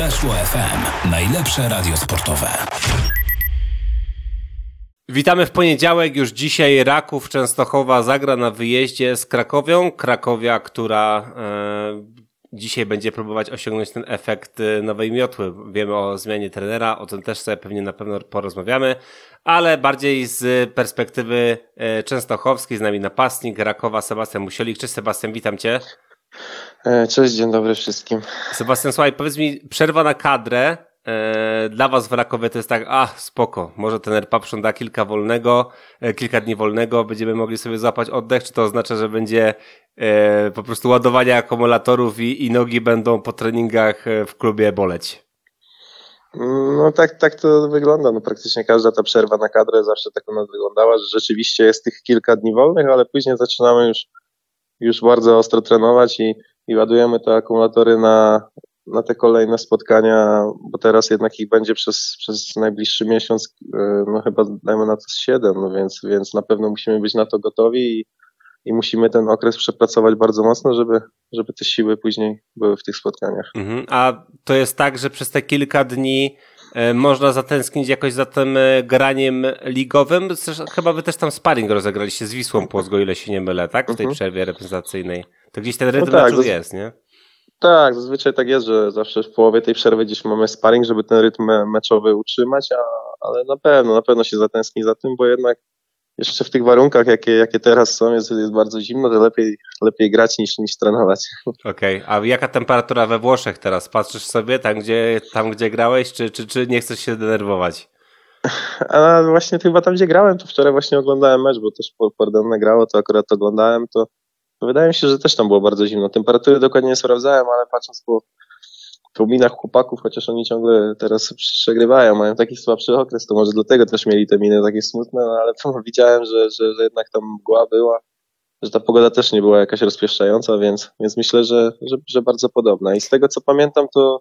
Weszło FM. Najlepsze radio sportowe. Witamy w poniedziałek. Już dzisiaj Raków Częstochowa zagra na wyjeździe z Krakowią. Krakowia, która e, dzisiaj będzie próbować osiągnąć ten efekt e, nowej miotły. Wiemy o zmianie trenera, o tym też sobie pewnie na pewno porozmawiamy, ale bardziej z perspektywy e, częstochowskiej. Z nami napastnik Rakowa Sebastian Musielik. Cześć Sebastian, witam Cię. E, cześć, dzień dobry wszystkim. Sebastian, słuchaj, powiedz mi, przerwa na kadrę e, dla was w Rakowie to jest tak, a spoko, może ten Papszon da kilka wolnego, e, kilka dni wolnego, będziemy mogli sobie złapać oddech, czy to oznacza, że będzie po prostu ładowanie akumulatorów i, i nogi będą po treningach w klubie boleć? No tak, tak to wygląda. No, praktycznie każda ta przerwa na kadrę zawsze tak u nas wyglądała, że rzeczywiście jest tych kilka dni wolnych, ale później zaczynamy już już bardzo ostro trenować i, i ładujemy te akumulatory na, na te kolejne spotkania, bo teraz jednak ich będzie przez, przez najbliższy miesiąc, e, no chyba dajmy na to 7, no więc, więc na pewno musimy być na to gotowi i, i musimy ten okres przepracować bardzo mocno, żeby, żeby te siły później były w tych spotkaniach. Mhm. A to jest tak, że przez te kilka dni można zatęsknić jakoś za tym e, graniem ligowym. Chyba wy też tam sparring rozegraliście z Wisłą Płocko, ile się nie mylę, tak? W tej mhm. przerwie reprezentacyjnej. To gdzieś ten rytm no tak, jest, nie? Tak, zazwyczaj tak jest, że zawsze w połowie tej przerwy gdzieś mamy sparring, żeby ten rytm meczowy utrzymać, a, ale na pewno, na pewno się zatęskni za tym, bo jednak jeszcze w tych warunkach, jakie, jakie teraz są, jest, jest bardzo zimno, to lepiej, lepiej grać niż, niż trenować. Okej, okay. a jaka temperatura we Włoszech teraz? Patrzysz sobie tam, gdzie, tam, gdzie grałeś, czy, czy, czy nie chcesz się denerwować? A właśnie chyba tam, gdzie grałem, to wczoraj właśnie oglądałem mecz, bo też Pordenone grało, to akurat oglądałem, to, wydaje mi się, że też tam było bardzo zimno. Temperatury dokładnie nie sprawdzałem, ale patrząc po minach chłopaków, chociaż oni ciągle teraz przegrywają, mają taki słabszy okres, to może dlatego też mieli te miny takie smutne, no ale widziałem, że, że, że jednak tam mgła była, że ta pogoda też nie była jakaś rozpieszczająca, więc, więc myślę, że, że, że bardzo podobna. I z tego co pamiętam, to,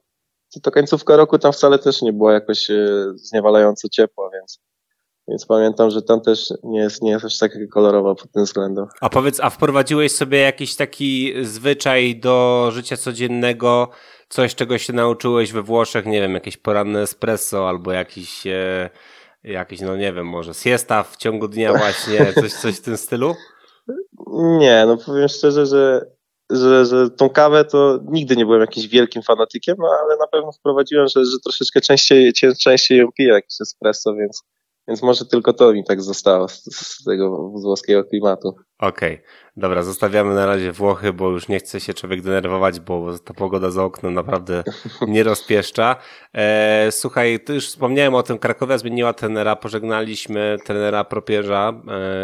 to, to końcówka roku tam wcale też nie była jakoś e, zniewalająco ciepła, więc, więc pamiętam, że tam też nie jest, nie jest aż tak kolorowa pod tym względem. A powiedz, a wprowadziłeś sobie jakiś taki zwyczaj do życia codziennego, coś, czego się nauczyłeś we Włoszech, nie wiem, jakieś poranne espresso albo jakiś, e, jakiś, no nie wiem, może siesta w ciągu dnia właśnie, coś, coś w tym stylu? Nie, no powiem szczerze, że, że, że tą kawę to nigdy nie byłem jakimś wielkim fanatykiem, no ale na pewno wprowadziłem, że, że troszeczkę częściej, częściej ją piję, jakieś espresso, więc, więc może tylko to mi tak zostało z, z tego włoskiego klimatu. Okej, okay. dobra, zostawiamy na razie Włochy, bo już nie chce się człowiek denerwować, bo ta pogoda za oknem naprawdę nie rozpieszcza. E, słuchaj, ty już wspomniałem o tym, Krakowia zmieniła trenera, pożegnaliśmy trenera Propierza,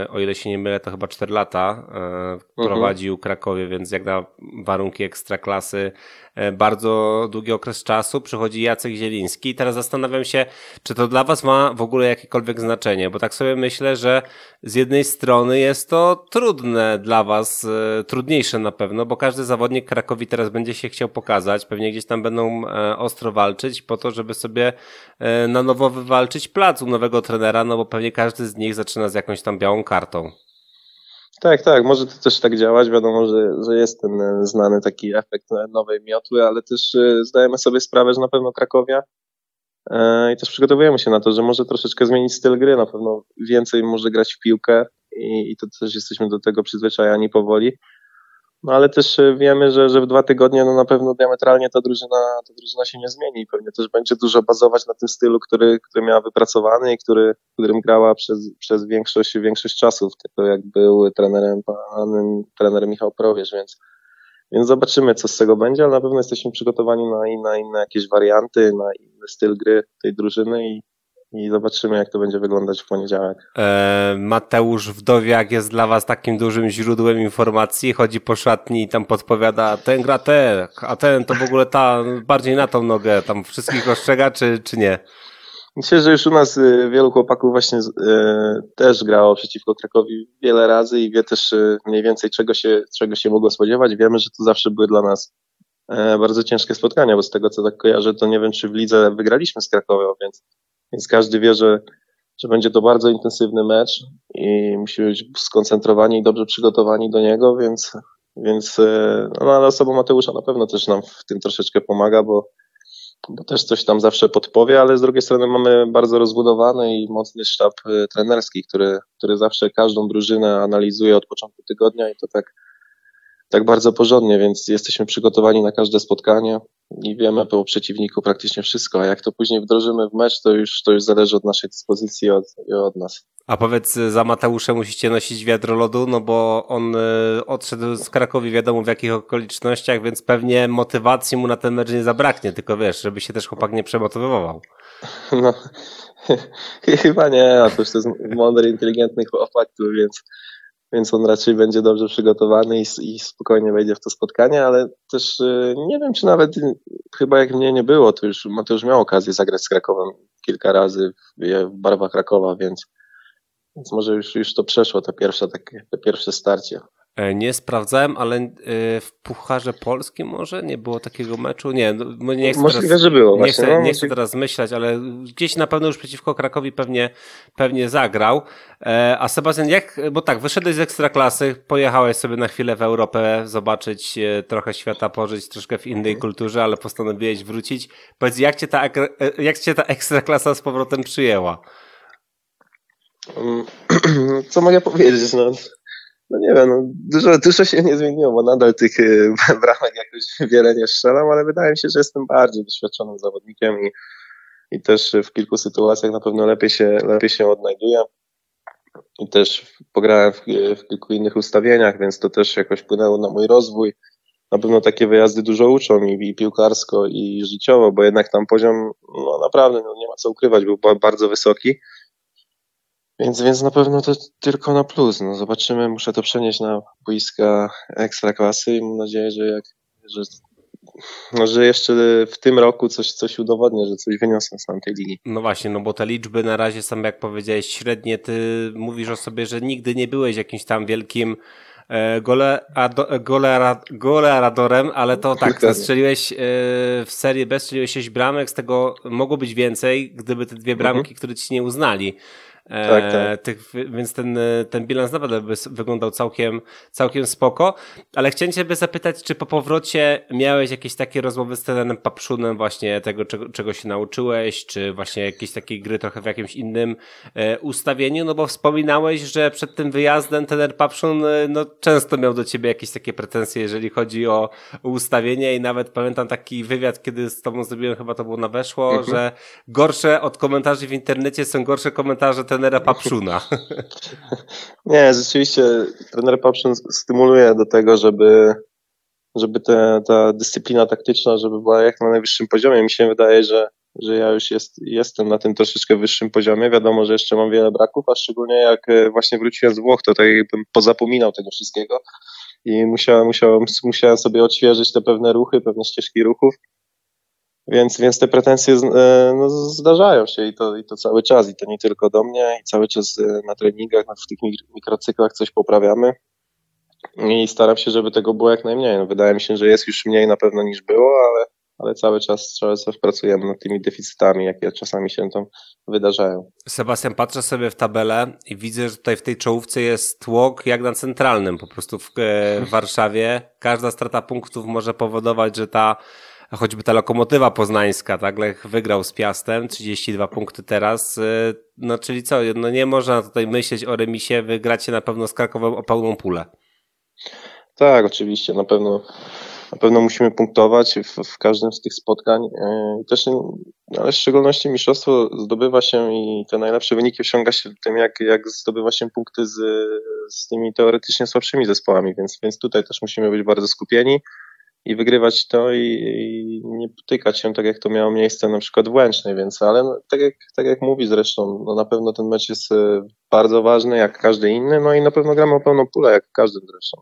e, o ile się nie mylę, to chyba 4 lata e, mhm. prowadził Krakowie, więc jak na warunki ekstraklasy E, bardzo długi okres czasu, przychodzi Jacek Zieliński i teraz zastanawiam się, czy to dla Was ma w ogóle jakiekolwiek znaczenie, bo tak sobie myślę, że z jednej strony jest to trudne dla Was, e, trudniejsze na pewno, bo każdy zawodnik Krakowi teraz będzie się chciał pokazać, pewnie gdzieś tam będą e, ostro walczyć po to, żeby sobie na nowo wywalczyć plac u nowego trenera, no bo pewnie każdy z nich zaczyna z jakąś tam białą kartą. Tak, tak, może to też tak działać. Wiadomo, że, że jest ten e, znany taki efekt e, nowej miotły, ale też e, zdajemy sobie sprawę, że na pewno Krakowia i też przygotowujemy się na to, że może troszeczkę zmienić styl gry, na pewno więcej może grać w piłkę i, i to też jesteśmy do tego przyzwyczajani powoli. No ale też e, wiemy, że, że w dwa tygodnie no na pewno diametralnie ta drużyna, ta drużyna się nie zmieni i pewnie też będzie dużo bazować na tym stylu, który, który miała wypracowany i który, którym grała przez, przez większość, większość czasów, tylko jak był trenerem panem, trener Michał Prowierz, więc, więc zobaczymy, co z tego będzie, ale na pewno jesteśmy przygotowani na, inne jakieś warianty, na inny styl gry tej drużyny i, i zobaczymy, jak to będzie wyglądać w poniedziałek. E, Mateusz Wdowiak jest dla Was takim dużym źródłem informacji, chodzi po szatni i tam podpowiada, ten gra te, a ten to w ogóle ta, bardziej na tą nogę, tam wszystkich ostrzega, czy, czy nie? Myślę, że już u nas y, wielu chłopaków właśnie y, też grało przeciwko Krakowi wiele razy i wie też y, mniej więcej czego się, czego się mogło spodziewać. Wiemy, że to zawsze były dla nas e, bardzo ciężkie spotkania, bo z tego co tak kojarzę, to nie wiem, czy w lidze wygraliśmy z Krakowem, więc więc każdy wie, że, że będzie to bardzo intensywny mecz i musimy być skoncentrowani i dobrze przygotowani do niego, więc, więc e, no, ale osobą Mateusza na pewno też nam w tym troszeczkę pomaga, bo bo też coś tam zawsze podpowie, ale z drugiej strony mamy bardzo rozbudowany i mocny sztab y, trenerski, który, który zawsze każdą drużynę analizuje od początku tygodnia i to tak, tak bardzo porządnie, więc jesteśmy przygotowani na każde spotkanie i wiemy po przeciwniku praktycznie wszystko, a jak to później wdrożymy w mecz, to już, to już zależy od naszej dyspozycji i od, i od nas. A powiedz, za Mateuszem musicie nosić wiadro lodu, no bo on y, odszedł z Krakowi wiadomo w jakich okolicznościach, więc pewnie motywacji mu na ten mecz nie zabraknie, tylko wiesz, żeby się też chłopak nie przemotywował. No, chyba nie, a to już to jest mądry, inteligentny chłopak, więc, więc on raczej będzie dobrze przygotowany i, i spokojnie wejdzie w to spotkanie, ale też y, nie wiem, czy nawet chyba jak mnie nie było, to już Mateusz miał okazję zagrać z Krakowem kilka razy w, w barwach Krakowa, więc więc może już, już to przeszło, to pierwsze, takie, to pierwsze starcie. E, nie sprawdzałem, ale e, w Pucharze Polskim może nie było takiego meczu? Nie, no, nie chcę Możliwe, teraz, że było. Nie, chcę, no, nie chcę teraz myśleć, ale gdzieś na pewno już przeciwko Krakowi pewnie, pewnie zagrał. E, a Sebastian, jak, bo tak, wyszedłeś z Ekstraklasy, pojechałeś sobie na chwilę w Europę zobaczyć trochę świata, pożyć troszkę w innej kulturze, ale postanowiłeś wrócić. Powiedz, jak cię ta, jak cię ta Ekstraklasa z powrotem przyjęła? Mm, co mogę powiedzieć? No, no nie wiem, no, dużo, dużo się nie zmieniło, bo nadal tych y, bramek jakoś wiele nie strzelam, ale wydaje mi się, że jestem bardziej doświadczonym zawodnikiem i, i też w kilku sytuacjach na pewno lepiej się, lepiej się odnajduję. I też pograłem w, w kilku innych ustawieniach, więc to też jakoś wpłynęło na mój rozwój. Na pewno takie wyjazdy dużo uczą mi i piłkarsko, i życiowo, bo jednak tam poziom, no naprawdę, no nie ma co ukrywać, był bardzo wysoki. Więc, więc na pewno to tylko na plus. No zobaczymy, muszę to przenieść na boiska ekstraklasy i mam nadzieję, że jak, że, no, że jeszcze w tym roku coś, coś udowodnię, że coś wyniosę z tamtej ligi. No właśnie, no bo te liczby na razie są, jak powiedziałeś, średnie. Ty mówisz o sobie, że nigdy nie byłeś jakimś tam wielkim e, gole, ado, gole, goleadorem, ale to tak, strzeliłeś e, w serii bez, strzeliłeś 6 bramek, z tego mogło być więcej, gdyby te dwie bramki, mhm. które ci nie uznali. Tak, tak. E, tych, więc ten, ten bilans naprawdę by wyglądał całkiem, całkiem spoko. Ale chciałem Ciebie zapytać, czy po powrocie miałeś jakieś takie rozmowy z trenerem Papszunem właśnie tego, czego, czego się nauczyłeś, czy właśnie jakieś takie gry trochę w jakimś innym e, ustawieniu? No bo wspominałeś, że przed tym wyjazdem trener Papszun e, no, często miał do Ciebie jakieś takie pretensje, jeżeli chodzi o ustawienie i nawet pamiętam taki wywiad, kiedy z Tobą zrobiłem, chyba to było na Weszło, mhm. że gorsze od komentarzy w internecie są gorsze komentarze trenera Papszuna. Nie, rzeczywiście trener Papszun stymuluje do tego, żeby, żeby te, ta dyscyplina taktyczna, żeby była jak na najwyższym poziomie. Mi się wydaje, że, że ja już jest, jestem na tym troszeczkę wyższym poziomie. Wiadomo, że jeszcze mam wiele braków, a szczególnie jak e, właśnie wróciłem z Włoch, to tak jakbym pozapominał tego wszystkiego i musiałem, musiałem, musiałem sobie odświeżyć te pewne ruchy, pewne ścieżki ruchów. Więc, więc te pretensje e, no, zdarzają się i to, i to cały czas, i to nie tylko do mnie, i cały czas e, na treningach, w tych mikrocyklach coś poprawiamy. I staram się, żeby tego było jak najmniej. No, wydaje mi się, że jest już mniej na pewno niż było, ale, ale cały czas, cały czas pracujemy nad tymi deficytami, jakie czasami się tam wydarzają. Sebastian, patrzę sobie w tabelę i widzę, że tutaj w tej czołówce jest tłok jak na centralnym, po prostu w, e, w Warszawie. Każda strata punktów może powodować, że ta choćby ta lokomotywa poznańska, tak, Lech wygrał z Piastem, 32 punkty teraz, y, no czyli co, no nie można tutaj myśleć o remisie, wygracie na pewno z Krakowem o pełną pulę. Tak, oczywiście, na pewno na pewno musimy punktować w, w każdym z tych spotkań. Y, też, ale w szczególności mistrzostwo zdobywa się i te najlepsze wyniki osiąga się tym, jak, jak zdobywa się punkty z, z tymi teoretycznie słabszymi zespołami, więc, więc tutaj też musimy być bardzo skupieni i wygrywać to i, i, nie potykać się tak jak to miało miejsce na przykład w Łęcznej, więc ale no, tak, jak, tak jak mówi zresztą, no na pewno ten mecz jest e, bardzo ważny jak każdy inny, no i na pewno gramy o pełną pulę jak każdy zresztą.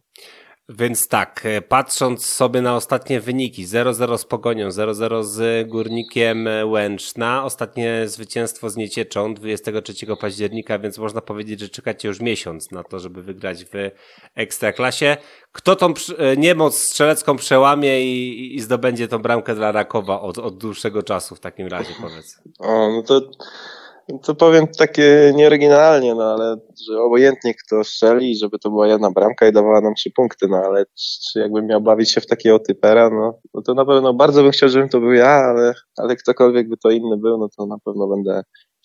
Więc tak, e, patrząc sobie na ostatnie wyniki, 0-0 z Pogonią, 0-0 z Górnikiem Łęczna, ostatnie zwycięstwo z Niecieczą 23 października, więc można powiedzieć, że czekacie już miesiąc na to, żeby wygrać w Ekstraklasie. Kto tą e, niemoc strzelecką przełamie i, i zdobędzie tą bramkę dla Rakowa od, od dłuższego czasu w takim razie, powiedz? O, no to to powiem takie nieoryginalnie, no ale że obojętnie kto strzeli, żeby to była jedna bramka i dawała nam trzy punkty, no ale czy jakbym miał bawić się w takiego typera, no, no to na pewno bardzo bym chciał, żebym to był ja, ale, ale ktokolwiek by to inny był, no to na pewno będę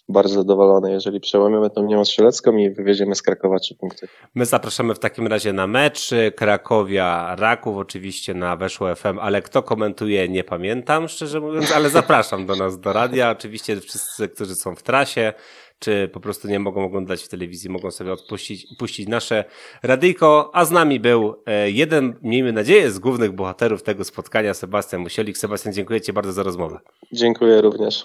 bardzo zadowolony, jeżeli przełamiemy tą niemą strzelecką i wywieziemy z Krakowa trzy punkty. My zapraszamy w takim razie na mecz Krakowia Raków, oczywiście na Weszło FM, ale kto komentuje nie pamiętam, szczerze mówiąc, ale zapraszam do nas do radia. Oczywiście wszyscy, którzy są w trasie, czy po prostu nie mogą oglądać w telewizji, mogą sobie odpuścić puścić nasze radyjko, a z nami był e, jeden, miejmy nadzieję, z głównych bohaterów tego spotkania, Sebastian Musielik. Sebastian, dziękuję Ci bardzo za rozmowę. Dziękuję również.